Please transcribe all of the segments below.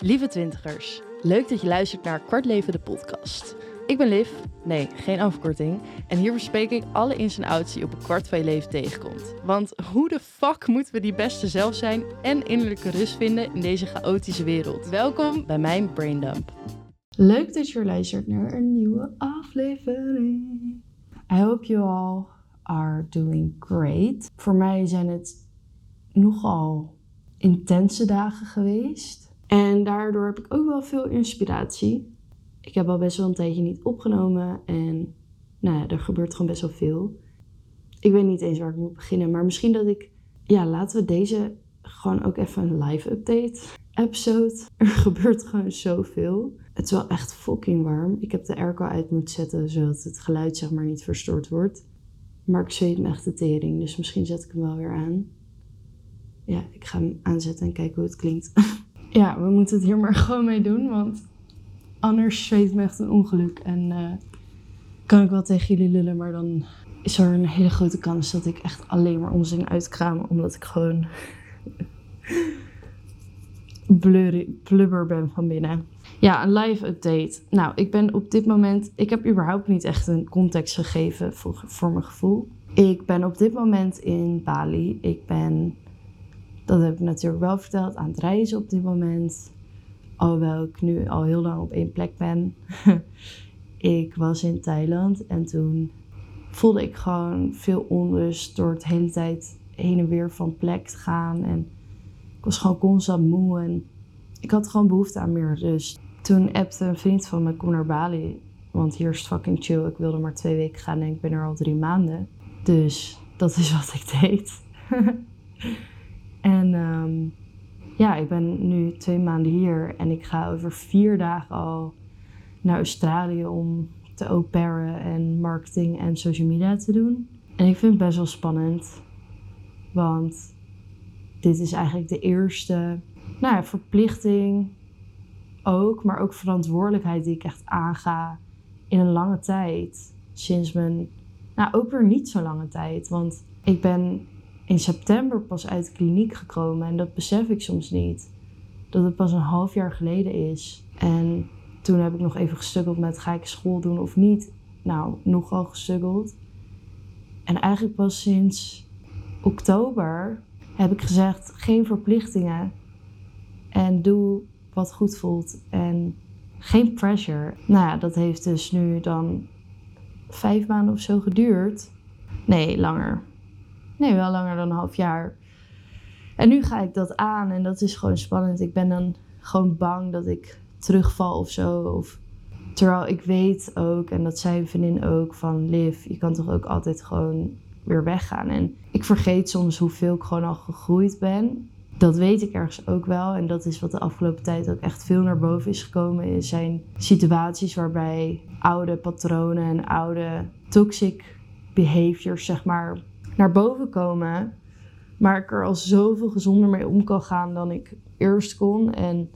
Lieve twintigers, leuk dat je luistert naar Kwart Leven de podcast. Ik ben Liv, nee, geen afkorting. En hier bespreek ik alle ins en outs die op een kwart van je leven tegenkomt. Want hoe de fuck moeten we die beste zelf zijn en innerlijke rust vinden in deze chaotische wereld? Welkom bij mijn Braindump. Leuk dat je luistert naar een nieuwe aflevering. I hope you all are doing great. Voor mij zijn het nogal intense dagen geweest. En daardoor heb ik ook wel veel inspiratie. Ik heb al best wel een tijdje niet opgenomen en nou ja, er gebeurt gewoon best wel veel. Ik weet niet eens waar ik moet beginnen, maar misschien dat ik, ja, laten we deze gewoon ook even een live update episode. Er gebeurt gewoon zoveel. Het is wel echt fucking warm. Ik heb de airco uit moeten zetten zodat het geluid zeg maar niet verstoord wordt. Maar ik zweet me echt de tering, dus misschien zet ik hem wel weer aan. Ja, ik ga hem aanzetten en kijken hoe het klinkt. ja, we moeten het hier maar gewoon mee doen, want anders zweet me echt een ongeluk. En uh, kan ik wel tegen jullie lullen, maar dan is er een hele grote kans dat ik echt alleen maar onzin uitkraam, omdat ik gewoon blubber ben van binnen. Ja, een live update. Nou, ik ben op dit moment. Ik heb überhaupt niet echt een context gegeven voor, voor mijn gevoel. Ik ben op dit moment in Bali. Ik ben dat heb ik natuurlijk wel verteld aan het reizen op dit moment. Alhoewel ik nu al heel lang op één plek ben. ik was in Thailand en toen voelde ik gewoon veel onrust door het hele tijd heen en weer van plek te gaan. En ik was gewoon constant moe en ik had gewoon behoefte aan meer rust. Toen appte een vriend van me, kom naar Bali. Want hier is het fucking chill. Ik wilde maar twee weken gaan en ik ben er al drie maanden. Dus dat is wat ik deed. En ehm, ja, ik ben nu twee maanden hier en ik ga over vier dagen al naar Australië om te au en marketing en social media te doen. En ik vind het best wel spannend, want dit is eigenlijk de eerste nou ja, verplichting ook, maar ook verantwoordelijkheid die ik echt aanga in een lange tijd. Sinds mijn, nou ook weer niet zo lange tijd, want ik ben in september pas uit de kliniek gekomen. En dat besef ik soms niet. Dat het pas een half jaar geleden is. En toen heb ik nog even gestuggeld met ga ik school doen of niet. Nou, nogal gestuggeld. En eigenlijk pas sinds oktober heb ik gezegd geen verplichtingen. En doe wat goed voelt. En geen pressure. Nou ja, dat heeft dus nu dan vijf maanden of zo geduurd. Nee, langer. Nee, wel langer dan een half jaar. En nu ga ik dat aan en dat is gewoon spannend. Ik ben dan gewoon bang dat ik terugval of zo. Of, terwijl ik weet ook, en dat zei vriendin ook, van Liv, je kan toch ook altijd gewoon weer weggaan. En ik vergeet soms hoeveel ik gewoon al gegroeid ben. Dat weet ik ergens ook wel. En dat is wat de afgelopen tijd ook echt veel naar boven is gekomen. Er zijn situaties waarbij oude patronen en oude toxic behaviors, zeg maar, naar boven komen. Maar ik er al zoveel gezonder mee om kan gaan dan ik eerst kon. En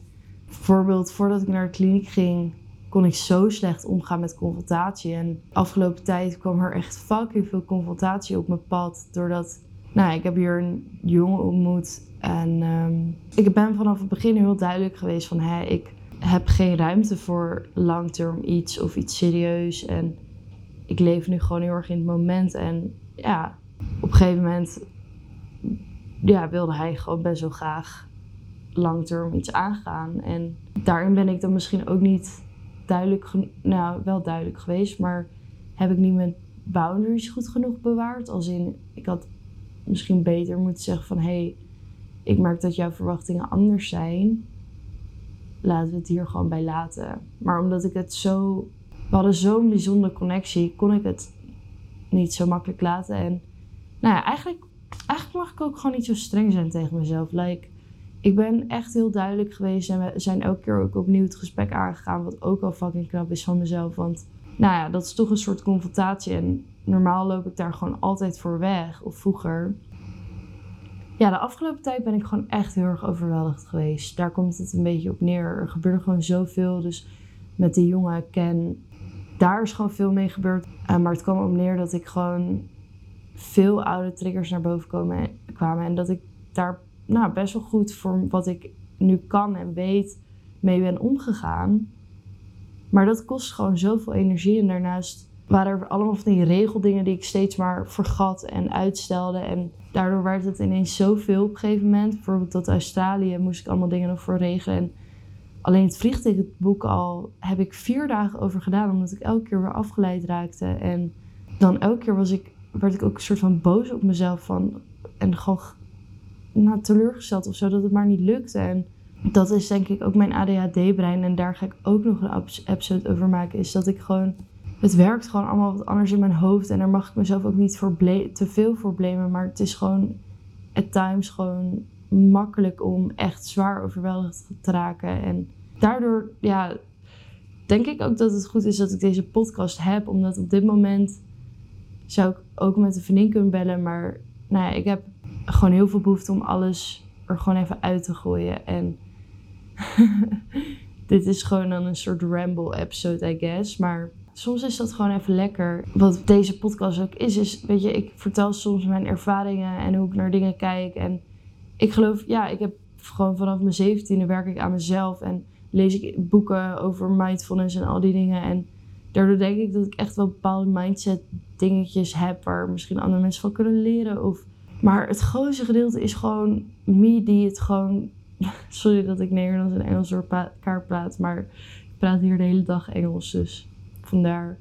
bijvoorbeeld voordat ik naar de kliniek ging, kon ik zo slecht omgaan met confrontatie. En afgelopen tijd kwam er echt fucking veel confrontatie op mijn pad. Doordat, nou, ik heb hier een jongen ontmoet. En um, ik ben vanaf het begin heel duidelijk geweest van, hé, ik heb geen ruimte voor langterm iets of iets serieus. En ik leef nu gewoon heel erg in het moment. En ja, op een gegeven moment ja, wilde hij gewoon best wel graag langterm iets aangaan. En daarin ben ik dan misschien ook niet duidelijk, nou wel duidelijk geweest, maar heb ik niet mijn boundaries goed genoeg bewaard. Als in, ik had misschien beter moeten zeggen van hé, hey, ik merk dat jouw verwachtingen anders zijn. Laten we het hier gewoon bij laten. Maar omdat ik het zo. We hadden zo'n bijzondere connectie, kon ik het niet zo makkelijk laten. En nou ja, eigenlijk, eigenlijk mag ik ook gewoon niet zo streng zijn tegen mezelf. Like, ik ben echt heel duidelijk geweest en we zijn elke keer ook opnieuw het gesprek aangegaan. Wat ook al fucking knap is van mezelf. Want nou ja, dat is toch een soort confrontatie. En normaal loop ik daar gewoon altijd voor weg. Of vroeger. Ja, de afgelopen tijd ben ik gewoon echt heel erg overweldigd geweest. Daar komt het een beetje op neer. Er gebeurde gewoon zoveel. Dus met die jongen Ken, daar is gewoon veel mee gebeurd. Uh, maar het kwam op neer dat ik gewoon veel oude triggers naar boven komen, kwamen. En dat ik daar nou, best wel goed voor wat ik nu kan en weet mee ben omgegaan. Maar dat kost gewoon zoveel energie. En daarnaast waren er allemaal van die regeldingen die ik steeds maar vergat en uitstelde. En daardoor werd het ineens zoveel op een gegeven moment. Bijvoorbeeld tot Australië moest ik allemaal dingen nog voor regelen. En alleen het vliegticketboek al heb ik vier dagen over gedaan, omdat ik elke keer weer afgeleid raakte. En dan elke keer was ik, werd ik ook een soort van boos op mezelf van, en gewoon nou, teleurgesteld of zo, dat het maar niet lukte. En dat is denk ik ook mijn ADHD-brein. En daar ga ik ook nog een episode over maken. Is dat ik gewoon. Het werkt gewoon allemaal wat anders in mijn hoofd. En daar mag ik mezelf ook niet te veel voor blamen. Maar het is gewoon. At times gewoon makkelijk om echt zwaar overweldigd te raken. En daardoor, ja, denk ik ook dat het goed is dat ik deze podcast heb. Omdat op dit moment zou ik ook met een vriendin kunnen bellen. Maar nou ja, ik heb gewoon heel veel behoefte om alles er gewoon even uit te gooien. En dit is gewoon dan een soort ramble episode, I guess. Maar soms is dat gewoon even lekker. Wat deze podcast ook is, is, weet je, ik vertel soms mijn ervaringen en hoe ik naar dingen kijk. En ik geloof, ja, ik heb gewoon vanaf mijn zeventiende werk ik aan mezelf en lees ik boeken over mindfulness en al die dingen. En daardoor denk ik dat ik echt wel bepaalde mindset dingetjes heb waar misschien andere mensen van kunnen leren. Of, maar het grootste gedeelte is gewoon me die het gewoon Sorry dat ik Nederlands en Engels door elkaar praat, maar ik praat hier de hele dag Engels, dus vandaar.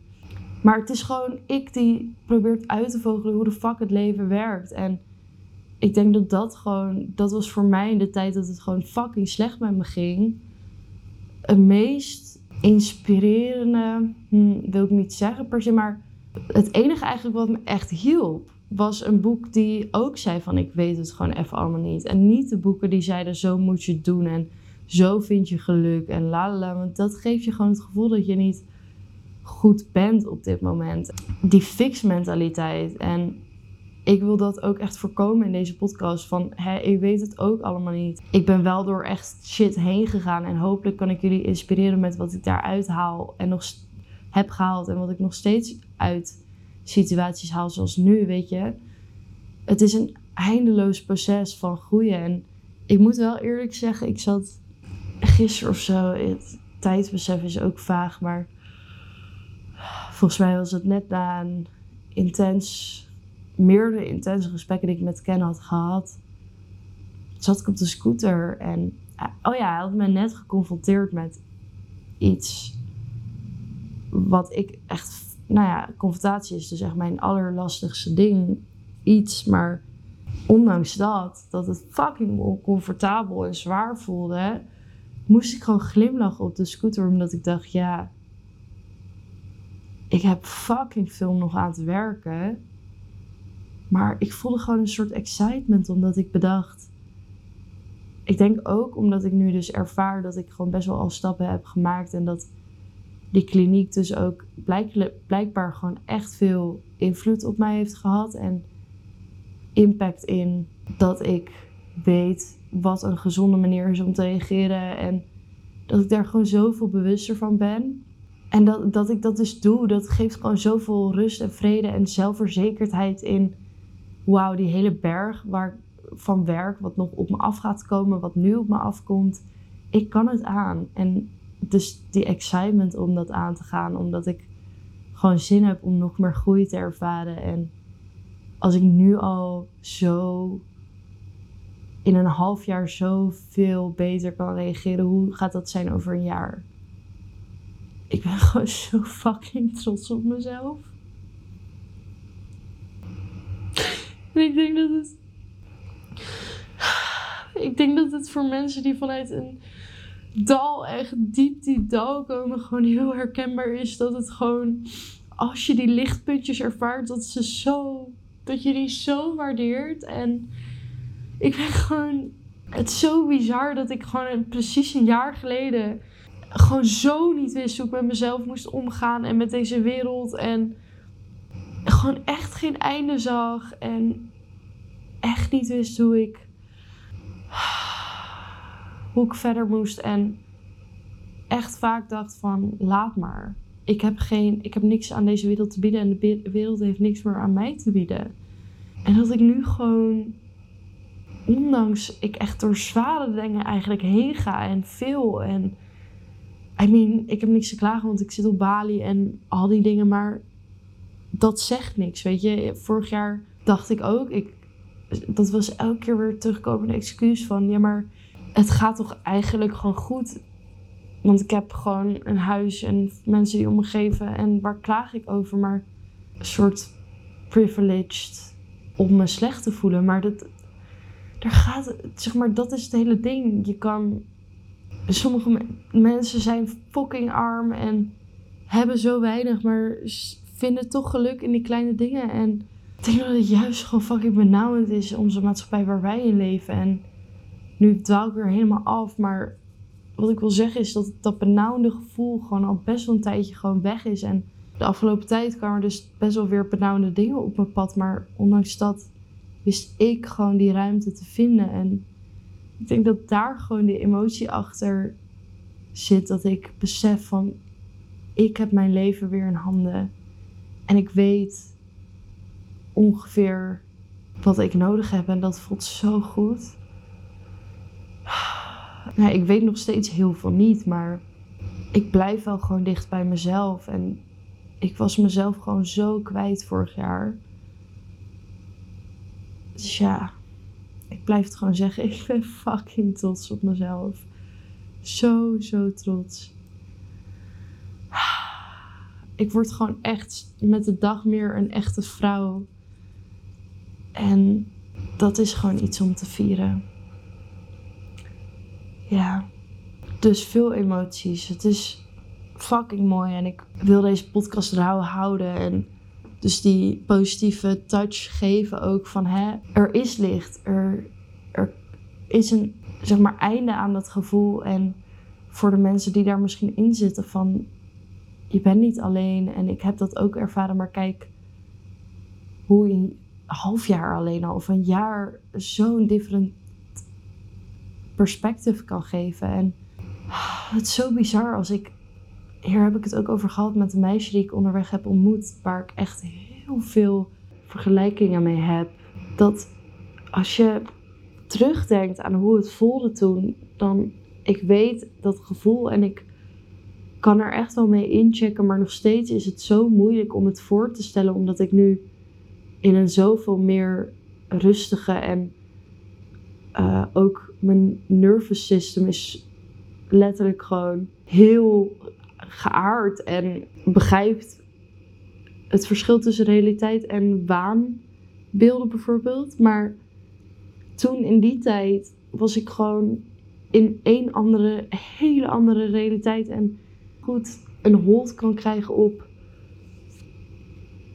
Maar het is gewoon ik die probeert uit te vogelen hoe de fuck het leven werkt. En ik denk dat dat gewoon, dat was voor mij in de tijd dat het gewoon fucking slecht met me ging. Het meest inspirerende, hm, wil ik niet zeggen per se, maar het enige eigenlijk wat me echt hielp was een boek die ook zei van ik weet het gewoon even allemaal niet. En niet de boeken die zeiden zo moet je het doen en zo vind je geluk en la la. Want dat geeft je gewoon het gevoel dat je niet goed bent op dit moment. Die fix mentaliteit. En ik wil dat ook echt voorkomen in deze podcast. Van hé, ik weet het ook allemaal niet. Ik ben wel door echt shit heen gegaan. En hopelijk kan ik jullie inspireren met wat ik daaruit haal. En nog heb gehaald. En wat ik nog steeds uit situaties haal zoals nu, weet je. Het is een eindeloos proces van groeien. En ik moet wel eerlijk zeggen, ik zat gisteren of zo, het tijdsbesef is ook vaag, maar volgens mij was het net na een intens, meerdere intense gesprekken die ik met Ken had gehad, zat ik op de scooter en, oh ja, hij had me net geconfronteerd met iets wat ik echt nou ja, confrontatie is dus echt mijn allerlastigste ding. Iets, maar ondanks dat, dat het fucking oncomfortabel en zwaar voelde, moest ik gewoon glimlachen op de scooter. Omdat ik dacht, ja, ik heb fucking veel nog aan te werken. Maar ik voelde gewoon een soort excitement omdat ik bedacht. Ik denk ook omdat ik nu dus ervaar dat ik gewoon best wel al stappen heb gemaakt en dat die kliniek dus ook blijkbaar gewoon echt veel invloed op mij heeft gehad. En impact in dat ik weet wat een gezonde manier is om te reageren. En dat ik daar gewoon zoveel bewuster van ben. En dat, dat ik dat dus doe, dat geeft gewoon zoveel rust en vrede en zelfverzekerdheid in. Wauw, die hele berg waar, van werk, wat nog op me af gaat komen, wat nu op me afkomt. Ik kan het aan. En dus die excitement om dat aan te gaan, omdat ik gewoon zin heb om nog meer groei te ervaren. En als ik nu al zo in een half jaar zoveel beter kan reageren, hoe gaat dat zijn over een jaar? Ik ben gewoon zo fucking trots op mezelf. En ik denk dat het. Ik denk dat het voor mensen die vanuit een dal, echt diep die dal komen, gewoon heel herkenbaar is. Dat het gewoon, als je die lichtpuntjes ervaart, dat ze zo, dat je die zo waardeert. En ik ben gewoon, het zo bizar dat ik gewoon precies een jaar geleden gewoon zo niet wist hoe ik met mezelf moest omgaan en met deze wereld. En gewoon echt geen einde zag. En echt niet wist hoe ik hoe ik verder moest. En echt vaak dacht van laat maar. Ik heb, geen, ik heb niks aan deze wereld te bieden en de wereld heeft niks meer aan mij te bieden. En dat ik nu gewoon, ondanks ik echt door zware dingen eigenlijk heen ga en veel. En I mean, ik heb niks te klagen, want ik zit op Bali en al die dingen, maar dat zegt niks, weet je. Vorig jaar dacht ik ook, ik, dat was elke keer weer terugkomende excuus van, ja, maar het gaat toch eigenlijk gewoon goed. Want ik heb gewoon een huis en mensen die om me geven en waar klaag ik over, maar een soort privileged om me slecht te voelen. Maar dat, daar gaat, zeg maar, dat is het hele ding. Je kan, sommige mensen zijn fucking arm en hebben zo weinig, maar vinden toch geluk in die kleine dingen. En ik denk dat het juist gewoon fucking benauwend is onze maatschappij waar wij in leven. En nu dwaal ik weer helemaal af, maar wat ik wil zeggen is dat dat benauwende gevoel gewoon al best wel een tijdje gewoon weg is. En de afgelopen tijd kwamen er dus best wel weer benauwende dingen op mijn pad. Maar ondanks dat wist ik gewoon die ruimte te vinden. En ik denk dat daar gewoon die emotie achter zit. Dat ik besef van, ik heb mijn leven weer in handen. En ik weet ongeveer wat ik nodig heb. En dat voelt zo goed. Nou, ik weet nog steeds heel veel niet, maar ik blijf wel gewoon dicht bij mezelf. En ik was mezelf gewoon zo kwijt vorig jaar. Dus ja, ik blijf het gewoon zeggen. Ik ben fucking trots op mezelf. Zo, zo trots. Ik word gewoon echt met de dag meer een echte vrouw. En dat is gewoon iets om te vieren. Ja, dus veel emoties. Het is fucking mooi en ik wil deze podcast rauw houden en dus die positieve touch geven ook van hè, er is licht, er, er is een zeg maar einde aan dat gevoel en voor de mensen die daar misschien in zitten van je bent niet alleen en ik heb dat ook ervaren, maar kijk hoe je half jaar alleen al of een jaar zo'n different perspective kan geven. En het is zo bizar als ik. Hier heb ik het ook over gehad met een meisje die ik onderweg heb ontmoet, waar ik echt heel veel vergelijkingen mee heb. Dat als je terugdenkt aan hoe het voelde toen, dan ik weet dat gevoel en ik kan er echt wel mee inchecken, maar nog steeds is het zo moeilijk om het voor te stellen, omdat ik nu in een zoveel meer rustige en uh, ook mijn nervous system is letterlijk gewoon heel geaard en begrijpt het verschil tussen realiteit en waanbeelden bijvoorbeeld. Maar toen in die tijd was ik gewoon in een andere, hele andere realiteit en goed een hold kan krijgen op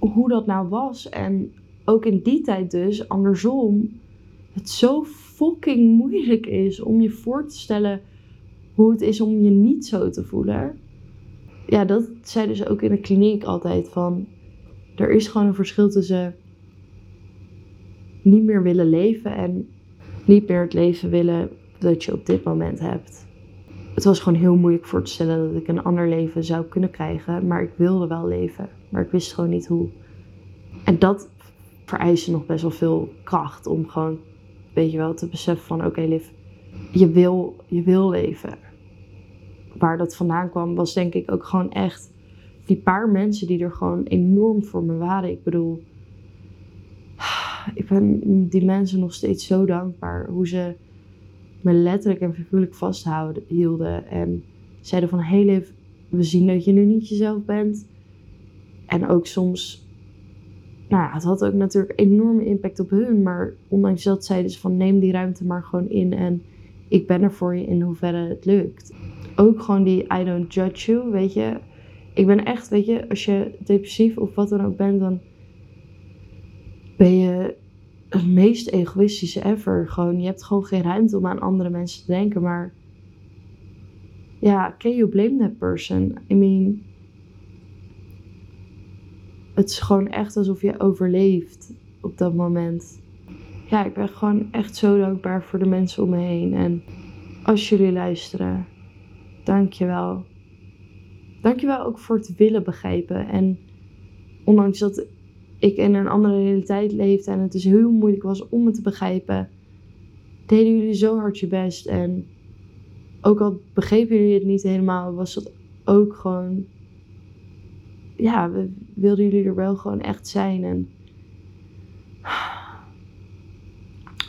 hoe dat nou was. En ook in die tijd dus, andersom, het zo fucking moeilijk is om je voor te stellen hoe het is om je niet zo te voelen. Ja, dat zei dus ook in de kliniek altijd van. Er is gewoon een verschil tussen niet meer willen leven en niet meer het leven willen dat je op dit moment hebt. Het was gewoon heel moeilijk voor te stellen dat ik een ander leven zou kunnen krijgen, maar ik wilde wel leven, maar ik wist gewoon niet hoe. En dat vereiste nog best wel veel kracht om gewoon weet je wel, te beseffen van oké Liv, je wil, je wil leven. Waar dat vandaan kwam was denk ik ook gewoon echt die paar mensen die er gewoon enorm voor me waren. Ik bedoel, ik ben die mensen nog steeds zo dankbaar. Hoe ze me letterlijk en figuurlijk vasthielden. En zeiden van, hey Liv, we zien dat je nu niet jezelf bent. En ook soms nou ja, het had ook natuurlijk enorme impact op hun. Maar ondanks dat zeiden ze van neem die ruimte maar gewoon in. En ik ben er voor je in hoeverre het lukt. Ook gewoon die I don't judge you, weet je. Ik ben echt, weet je, als je depressief of wat dan ook bent, dan ben je het meest egoïstische ever. Gewoon, je hebt gewoon geen ruimte om aan andere mensen te denken. Maar ja, can you blame that person? I mean, het is gewoon echt alsof je overleeft op dat moment. Ja, ik ben gewoon echt zo dankbaar voor de mensen om me heen. En als jullie luisteren, dank je wel. Dank je wel ook voor het willen begrijpen. En ondanks dat ik in een andere realiteit leefde en het dus heel moeilijk was om me te begrijpen, deden jullie zo hard je best. En ook al begrepen jullie het niet helemaal, was het ook gewoon. Ja, we wilden jullie er wel gewoon echt zijn. En.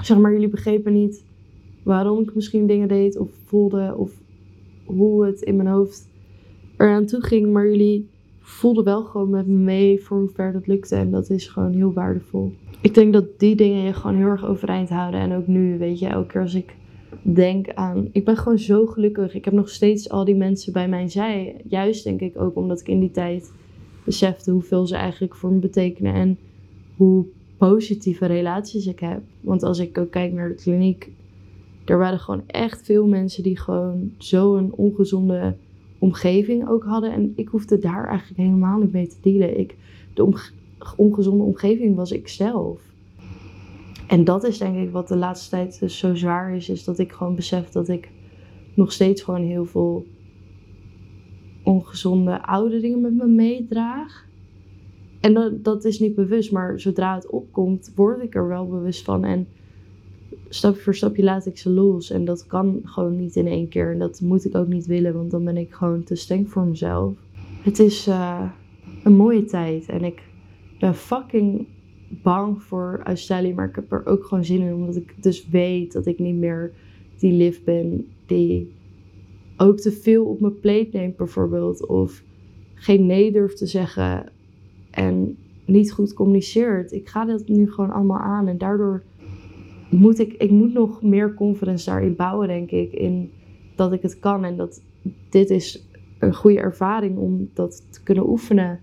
Zeg maar, jullie begrepen niet waarom ik misschien dingen deed of voelde. Of hoe het in mijn hoofd eraan toe ging. Maar jullie voelden wel gewoon met me mee voor hoe ver dat lukte. En dat is gewoon heel waardevol. Ik denk dat die dingen je gewoon heel erg overeind houden. En ook nu, weet je, elke keer als ik denk aan. Ik ben gewoon zo gelukkig. Ik heb nog steeds al die mensen bij mijn zij. Juist denk ik ook omdat ik in die tijd besefte hoeveel ze eigenlijk voor me betekenen. En hoe positieve relaties ik heb. Want als ik ook kijk naar de kliniek. Er waren gewoon echt veel mensen die gewoon zo'n ongezonde omgeving ook hadden. En ik hoefde daar eigenlijk helemaal niet mee te dealen. Ik, de ongezonde omgeving was ik zelf. En dat is denk ik wat de laatste tijd dus zo zwaar is, is dat ik gewoon besef dat ik nog steeds gewoon heel veel ongezonde oude dingen met me meedraag. En dat, dat is niet bewust, maar zodra het opkomt, word ik er wel bewust van. En stapje voor stapje laat ik ze los. En dat kan gewoon niet in één keer. En dat moet ik ook niet willen, want dan ben ik gewoon te streng voor mezelf. Het is uh, een mooie tijd en ik ben fucking bang voor Australië, maar ik heb er ook gewoon zin in, omdat ik dus weet dat ik niet meer die lief ben die ook te veel op mijn plate neemt bijvoorbeeld, of geen nee durft te zeggen en niet goed communiceert. Ik ga dat nu gewoon allemaal aan en daardoor moet ik, ik moet nog meer confidence daarin bouwen, denk ik, in dat ik het kan en dat dit is een goede ervaring om dat te kunnen oefenen.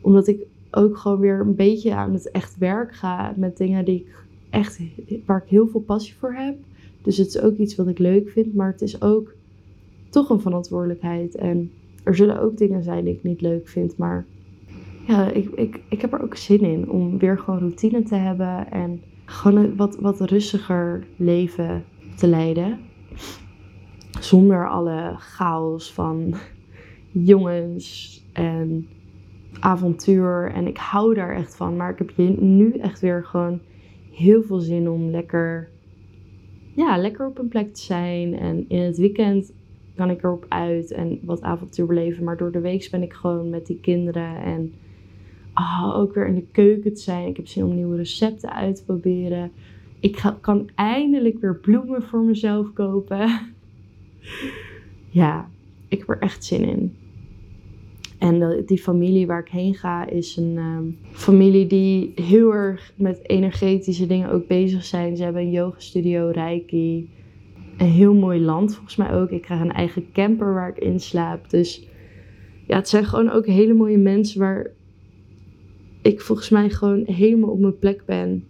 Omdat ik ook gewoon weer een beetje aan het echt werk ga met dingen die ik echt, waar ik heel veel passie voor heb. Dus het is ook iets wat ik leuk vind, maar het is ook toch een verantwoordelijkheid. En er zullen ook dingen zijn die ik niet leuk vind, maar ja, ik, ik, ik heb er ook zin in om weer gewoon routine te hebben en gewoon een wat, wat rustiger leven te leiden. Zonder alle chaos van jongens en avontuur. En ik hou daar echt van. Maar ik heb nu echt weer gewoon heel veel zin om lekker, ja, lekker op een plek te zijn. En in het weekend kan ik erop uit en wat avontuur beleven. Maar door de week ben ik gewoon met die kinderen. En oh, ook weer in de keuken te zijn. Ik heb zin om nieuwe recepten uit te proberen. Ik ga, kan eindelijk weer bloemen voor mezelf kopen. ja, ik heb er echt zin in. En die familie waar ik heen ga is een ehm, familie die heel erg met energetische dingen ook bezig zijn. Ze hebben een yoga studio, Reiki. Een heel mooi land volgens mij ook. Ik krijg een eigen camper waar ik in slaap. Dus ja, het zijn gewoon ook hele mooie mensen waar ik volgens mij gewoon helemaal op mijn plek ben.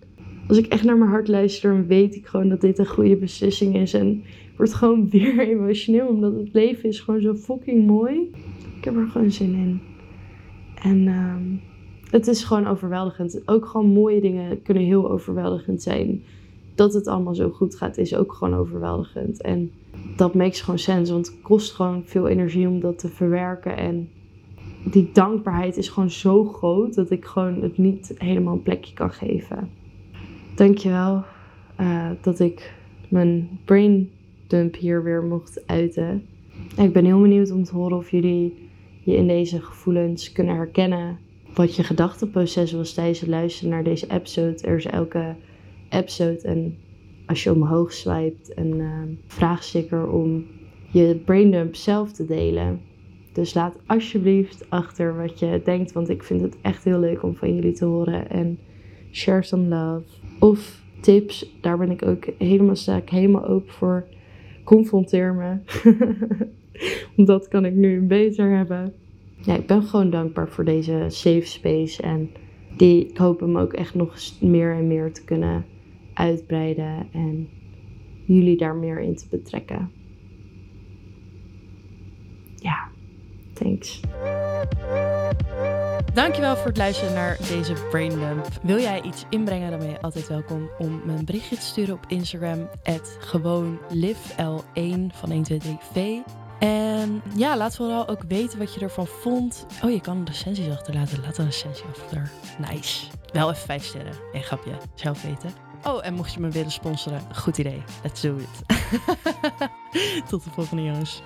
Als ik echt naar mijn hart luister, dan weet ik gewoon dat dit een goede beslissing is. En ik word gewoon weer emotioneel, omdat het leven is gewoon zo fucking mooi. Ik heb er gewoon zin in. En ehm, het is gewoon overweldigend. Ook gewoon mooie dingen kunnen heel overweldigend zijn. Dat het allemaal zo goed gaat, is ook gewoon overweldigend. En dat makes gewoon sens, want het kost gewoon veel energie om dat te verwerken. En die dankbaarheid is gewoon zo groot dat ik gewoon het niet helemaal een plekje kan geven. Dankjewel uh, dat ik mijn brain dump hier weer mocht uiten. ik ben heel benieuwd om te horen of jullie je in deze gevoelens kunnen herkennen. Wat je gedachteproces was tijdens het luisteren naar deze episode. Er is elke episode en als je omhoog swipt een uh, vraagsticker om je braindump zelf te delen. Dus laat alsjeblieft achter wat je denkt, want ik vind het echt heel leuk om van jullie te horen. En share some love. Of tips, daar ben ik ook helemaal sterk, helemaal open voor. Confronteer me. dat kan ik nu beter hebben. Ja, ik ben gewoon dankbaar voor deze safe space. En die, ik hoop hem ook echt nog meer en meer te kunnen uitbreiden. En jullie daar meer in te betrekken. Ja, thanks. Dankjewel voor het luisteren naar deze Braindump. Wil jij iets inbrengen, dan ben je altijd welkom om me een berichtje te sturen op Instagram. gewoon live L1 van 123V. En ja, laat vooral ook weten wat je ervan vond. Oh, je kan recensies achterlaten. Laat een recensie achter. Nice. Wel even vijf sterren. Een grapje. Zelf weten. Oh, en mocht je me willen sponsoren, goed idee. Let's do it. Tot de volgende jongens.